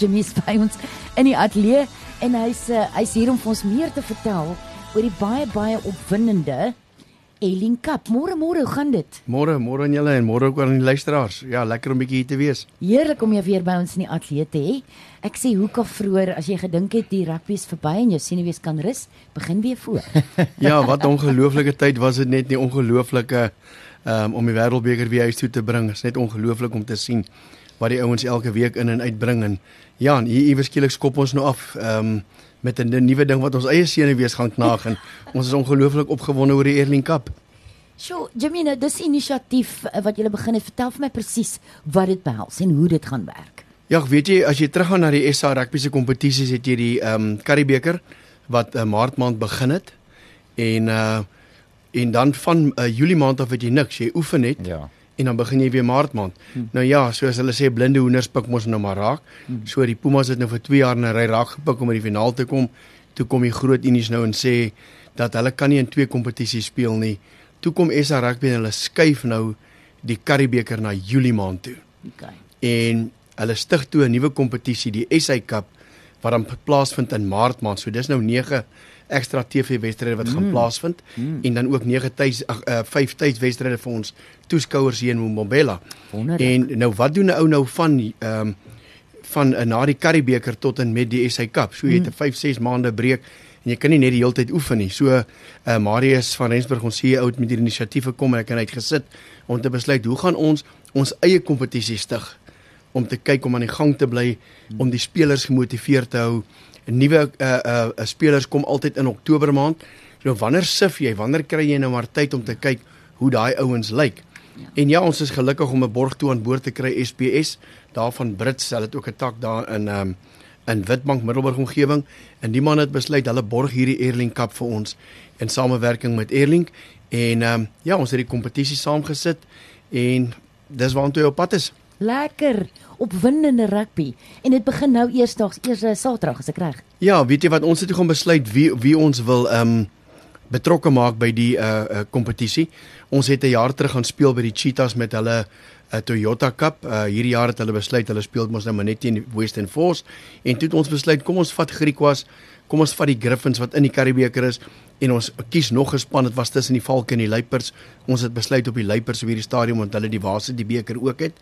Jimmy is by ons in die ateljee en hy's uh, hy's hier om vir ons meer te vertel oor die baie baie opwindende Elin Cup. Môre môre, hoe gaan dit? Môre, môre aan julle en môre ook aan die luisteraars. Ja, lekker om bietjie hier te wees. Heerlik om jou weer by ons in die ateljee te hê. Ek sê hoeka vroeër as jy gedink het die rugby is verby en jou senuwees kan rus, begin weer voor. ja, wat 'n ongelooflike tyd was dit net nie ongelooflike um, om die wêreldbeker weer huis toe te bring. Dit is net ongelooflik om te sien wat die ouens elke week in en uitbring en ja, hier iewers skielik skop ons nou af. Ehm um, met 'n nuwe ding wat ons eie senuwees gaan knaag en ons is ongelooflik opgewonde oor die Erling Cup. So, Jamina, dis inisiatief eh, wat jy begin het. Vertel vir my presies wat dit behels en hoe dit gaan werk. Ja, weet jy, as jy teruggaan na die SA rugby se kompetisies, het jy die ehm um, Karibeker wat uh, maart maand begin het en uh en dan van uh, Julie maand af het jy niks, jy oefen net. Ja en dan begin jy weer maart maand. Hmm. Nou ja, soos hulle sê blinde hoenders pik mos nou maar raak. Hmm. So die Pumas het nou vir 2 jaar in 'n ry raak gepik om in die finaal te kom. Toe kom die groot unies nou en sê dat hulle kan nie in twee kompetisies speel nie. Toe kom SA Rugby en hulle skuif nou die Karibeker na Julie maand toe. Okay. En hulle stig toe 'n nuwe kompetisie, die SA Cup wat dan plaasvind in maart maand. So dis nou 9 ekstra TV wedstryde wat mm. gaan plaasvind mm. en dan ook 9 tyd ag uh, 5 tyd wedstryde vir ons toeskouers hier in Mbombela. En nou wat doen 'n ou nou van ehm um, van uh, na die Karibeker tot en met die SA Cup. So jy het 'n 5 6 maande breek en jy kan nie net die hele tyd oefen nie. So uh, Marius van Rensburg ons CEO het met hierdie inisiatief gekom en ek het uitgesit om te besluit hoe gaan ons ons eie kompetisie stig om te kyk om aan die gang te bly om die spelers gemotiveerd te hou nuwe uh uh spelers kom altyd in Oktober maand. So wanneer sif jy? Wanneer kry jy nou maar tyd om te kyk hoe daai ouens lyk? Ja. En ja, ons is gelukkig om 'n borg toe aan boord te kry SPS daarvan Brits. Hulle het ook 'n tak daar in um in Witbank Middelburg omgewing en die man het besluit hulle borg hierdie Airlink Cup vir ons in samewerking met Airlink en um ja, ons het die kompetisie saamgesit en dis waartoe op pad is. Lekker opwindende rugby en dit begin nou eersdaags eers Saterdag as ek reg. Ja, weet jy wat ons het gaan besluit wie wie ons wil ehm um, betrokke maak by die uh uh kompetisie. Ons het 'n jaar terug gaan speel by die Cheetahs met hulle 'n uh, Toyota Cup. Uh hierdie jaar het hulle besluit hulle speel mos nou maar net teen Western Force en toe het ons besluit kom ons vat Griquas kom ons vat die Griffins wat in die Karibeker is en ons kies nog 'n span dit was tussen die Valke en die Luipers. Ons het besluit op die Luipers op hierdie stadium want hulle die waarse die beker ook het.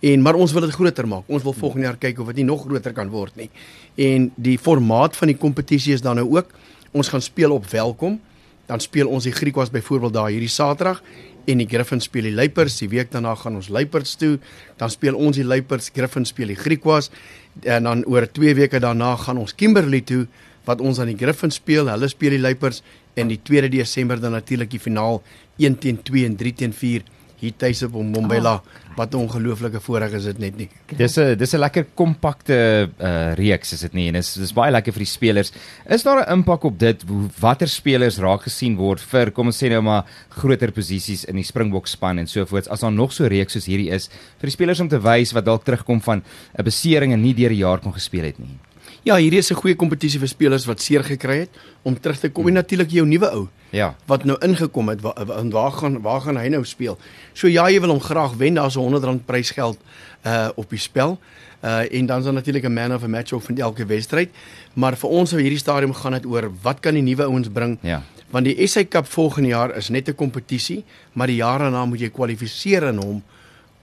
En maar ons wil dit groter maak. Ons wil volgende jaar kyk of dit nie nog groter kan word nie. En die formaat van die kompetisie is dan nou ook ons gaan speel op welkom. Dan speel ons die Griekwas byvoorbeeld daar hierdie Saterdag en die Griffins speel die Luipers. Die week daarna gaan ons Luipers toe. Dan speel ons die Luipers, Griffins speel die Griekwas en dan oor 2 weke daarna gaan ons Kimberley toe wat ons aan die Griffins speel. Hulle speel die Luipers en die 2de Desember dan natuurlik die finaal 1 teen 2 en 3 teen 4 hier tuis op Mbombela. Oh, wat 'n ongelooflike voorreg is dit net nie. Dis 'n dis 'n lekker kompakte uh reeks is dit nie en dis dis baie lekker vir die spelers. Is daar 'n impak op dit watter spelers raak gesien word vir kom ons sê nou maar groter posisies in die Springbok span en so voort as daar nog so reeks soos hierdie is vir die spelers om te wys wat dalk terugkom van 'n besering en nie deur die jaar kon gespeel het nie. Ja, hierdie is 'n goeie kompetisie vir spelers wat seer gekry het om terug te kom en natuurlik jou nuwe ou. Ja. Wat nou ingekom het, waar, waar gaan waar gaan hy nou speel? So ja, jy wil hom graag wen, daar's 'n 100 rand prysgeld uh op die spel. Uh en dan is daar natuurlik 'n man of a match ook van elke wedstryd. Maar vir ons op hierdie stadium gaan dit oor wat kan die nuwe ouens bring? Ja. Want die SA Cup volgende jaar is net 'n kompetisie, maar die jaar daarna moet jy kwalifiseer in hom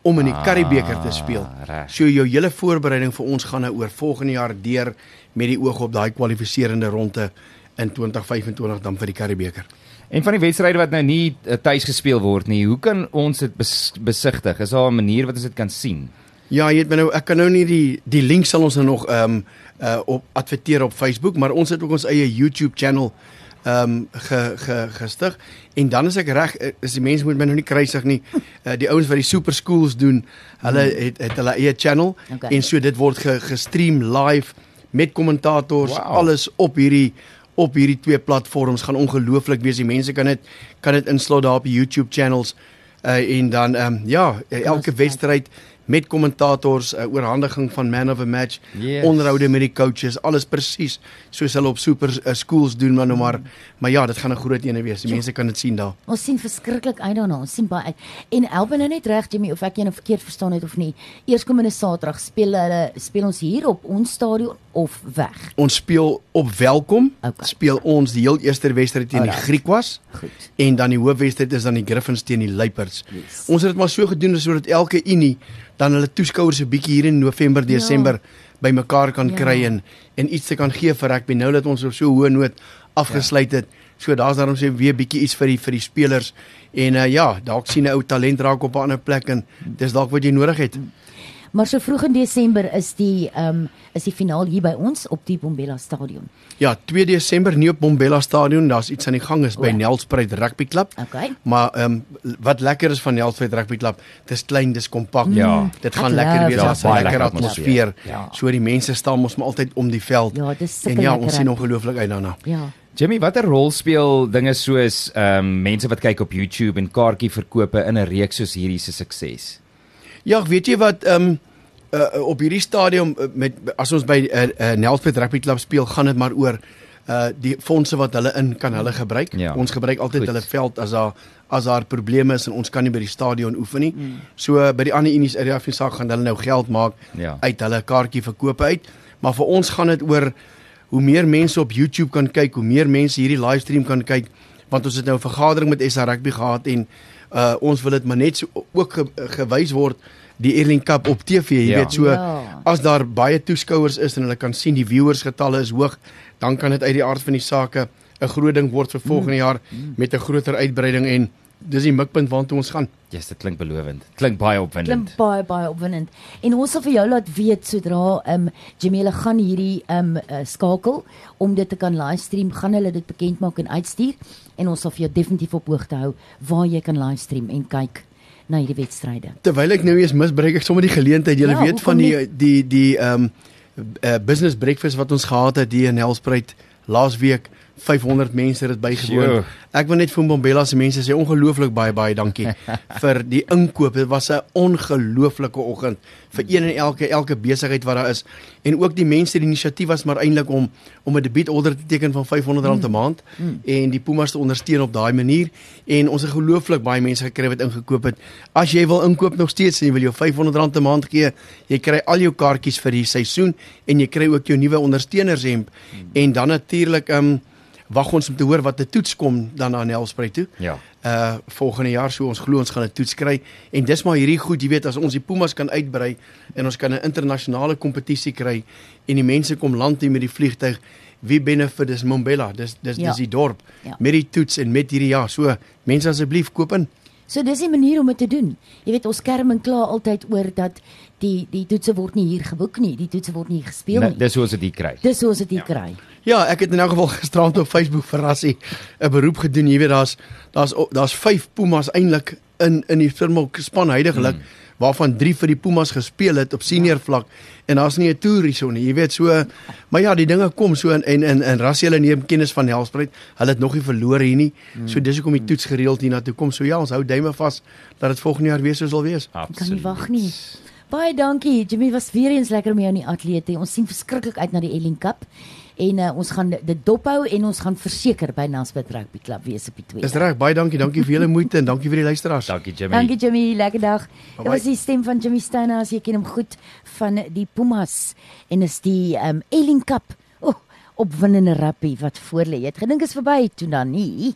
om in die Karibeker te speel. Ah, so jou hele voorbereiding vir ons gaan nou oor volgende jaar deur met die oog op daai kwalifiserende ronde in 2025 dan vir die Karibeker. En van die wedstryde wat nou nie uh, tuis gespeel word nie, hoe kan ons dit bes besigtig? Is daar 'n manier wat ons dit kan sien? Ja, jy weet my nou, ek kan nou nie die die link sal ons nou nog ehm um, uh op adverteer op Facebook, maar ons het ook ons eie YouTube channel ehm um, ge, ge gestig. En dan is ek reg eh, is die mense moet my nou nie kruisig nie. Uh, die ouens wat die super schools doen hulle hmm. het het hulle eie channel. Okay. en so dit word ge, gestream live met kommentators wow. alles op hierdie op hierdie twee platforms. Gaan ongelooflik wees. Die mense kan dit kan dit insluit daar op die YouTube channels. Uh, en dan ehm um, ja elke wedstryd met kommentators, 'n oorhandiging van man of a match, Yes. onderhoude met die coaches, alles presies soos hulle op super uh, schools doen maar nou maar. Maar ja, dit gaan 'n groot ene wees. Die mense kan dit sien daar. Ons sien verskriklik uit daarna. Ons sien baie uit. En help my nou net reg Jimmy of ek jou nou verkeerd verstaan het of nie. Eerskomende Saterdag speel hulle speel ons hier op ons stadion of weg. Ons speel op Welkom. Okay. Speel ons die heel eerste wedstryd teen die Alright. Griekwas. Goed. En dan die hoofwedstryd is dan die Griffins teen die Luiperds. Yes. Ons het dit maar so gedoen sodat elke unie dan hulle toeskouers 'n bietjie hier in November, Desember bymekaar kan Ja. kry en en iets te kan gee vir rugby nou dat ons op so 'n hoë noot afgesluit het. So daar's daarom sê weer bietjie iets vir die vir die spelers en uh, ja, dalk sien 'n ou talent raak op 'n ander plek en dis dalk wat jy nodig het. Maar so vroeg in Desember is die ehm um, is die finaal hier by ons op die Bombela stadion. Ja, 2 Desember nie op Bombela stadion, daar's iets aan die gang is by O. Nelspruit Rugby Klub. Okay. Maar ehm um, wat lekker is van Nelspruit Rugby Klub, dis klein, dis kompak. Ja. Dit gaan lekker wees, Ja, daar's 'n baie lekker lekker atmosfeer. Ja. So die mense staan mos maar altyd om die veld. Ja, dis sulke En ja, ons sien ongelooflik uit daarna. Ja. Jimmy, watter rol speel dinge soos ehm um, mense wat kyk op YouTube en kaartjie verkope in 'n reeks soos hierdie se sukses? Ja, weet jy wat ehm um, uh, op hierdie stadium uh, met as ons by uh, uh, Nelspruit Rugby Klub speel, gaan dit maar oor uh die fondse wat hulle in kan hulle gebruik. Ja. Ons gebruik altyd Goed. hulle veld as daar as daar probleme is en ons kan nie by die stadion oefen nie. Mm. So uh, by die ander unies uit die af saak gaan hulle nou geld maak Ja. uit hulle kaartjie verkope uit. Maar vir ons gaan dit oor hoe meer mense op YouTube kan kyk, hoe meer mense hierdie livestream kan kyk want ons het nou 'n vergadering met SA Rugby gehad en uh ons wil dit maar net so ook ge, gewys word die Erling Cup op TV, jy Ja. weet so Ja. as daar baie toeskouers is en hulle kan sien die viewers getalle is hoog, dan kan dit uit die aard van die sake 'n groot ding word vir volgende jaar met 'n groter uitbreiding en dis die mikpunt waartoe ons gaan. Yes, dit klink belovend. Klink baie opwindend. Klink baie baie opwindend. En ons sal vir jou laat weet sodra ehm um, Jamila gaan hierdie ehm um, uh, skakel om dit te kan livestream, gaan hulle dit bekend maak en uitstuur en ons sal vir jou definitief op hoogte hou waar jy kan livestream en kyk na hierdie wedstryde. Terwyl ek nou eens misbruik ek sommer die geleentheid. Jy Ja, weet van die die die ehm um, uh, business breakfast wat ons gehad het hier in Helspruit laasweek 500 mense het dit bygewoon. Sjoe. Ek wil net vir Bombela se mense sê ongelooflik baie baie dankie vir die inkoop. Dit was 'n ongelooflike oggend vir een en elke elke besigheid wat daar is. En ook die mense die inisiatief was maar eintlik om om 'n debietorder te teken van R500 'n maand en die Pumas te ondersteun op daai manier en ons het gelooflik baie mense gekry wat ingekoop het. As jy wil inkoop nog steeds en jy wil jou R500 'n maand gee, jy kry al jou kaartjies vir die seisoen en jy kry ook jou nuwe ondersteunershemp en dan natuurlik ehm um, wag ons om te hoor wat 'n toets kom dan aan Nelspruit toe. Ja. Uh volgende jaar so ons glo ons gaan 'n toets kry en dis maar hierdie goed, jy weet, as ons die Pumas kan uitbrei en ons kan 'n internasionale kompetisie kry en die mense kom land toe met die vliegtyg, wie benefit dis Mombela, dis dis Ja. dis die dorp Ja. met die toets en met hierdie ja, so mense asseblief koop in. So dis die manier om dit te doen. Jy weet ons kerm en kla altyd oor dat die die toetse word nie hier geboek nie, die toetse word nie hier gespeel Nee, nie. dis hoe ons dit kry. Dis hoe ons dit hier kry. Ja, ek het in elk geval gisterand op Facebook verrassie 'n beroep gedoen. Jy weet daar's daar's daar's 5 Pumas eintlik in in die Springbok span heidaglik mm. waarvan 3 vir die Pumas gespeel het op senior vlak en daar's nie 'n toer hierso nie. Jy weet so maar ja, die dinge kom so en en en, en Rassiel neem kennis van Helspruit. Hulle het nog nie verloor hier nie. Mm. So dis hoekom die toets gereeld hiernatoe kom. So ja, ons hou duime vas dat dit volgende jaar weer so sal wees. Ek kan nie wag nie. Baie dankie. Jimmy was weer eens lekker om jou in die atlete. Ons sien verskriklik uit na die Elling Cup. En uh, ons gaan dit dophou en ons gaan verseker by Nelspruit Rugby Club wees op die 2. Dis reg, baie dankie. Dankie vir julle moeite en dankie vir die luisteraars. Dankie Jimmy. Dankie Jimmy, lekker dag. Dit was die stem van Jimmy Steiner as jy ken hom goed van die Pumas en is die um, Elling Cup. O, oh, opwindende rugby wat voor lê. Jy het gedink is verby, toe dan nie.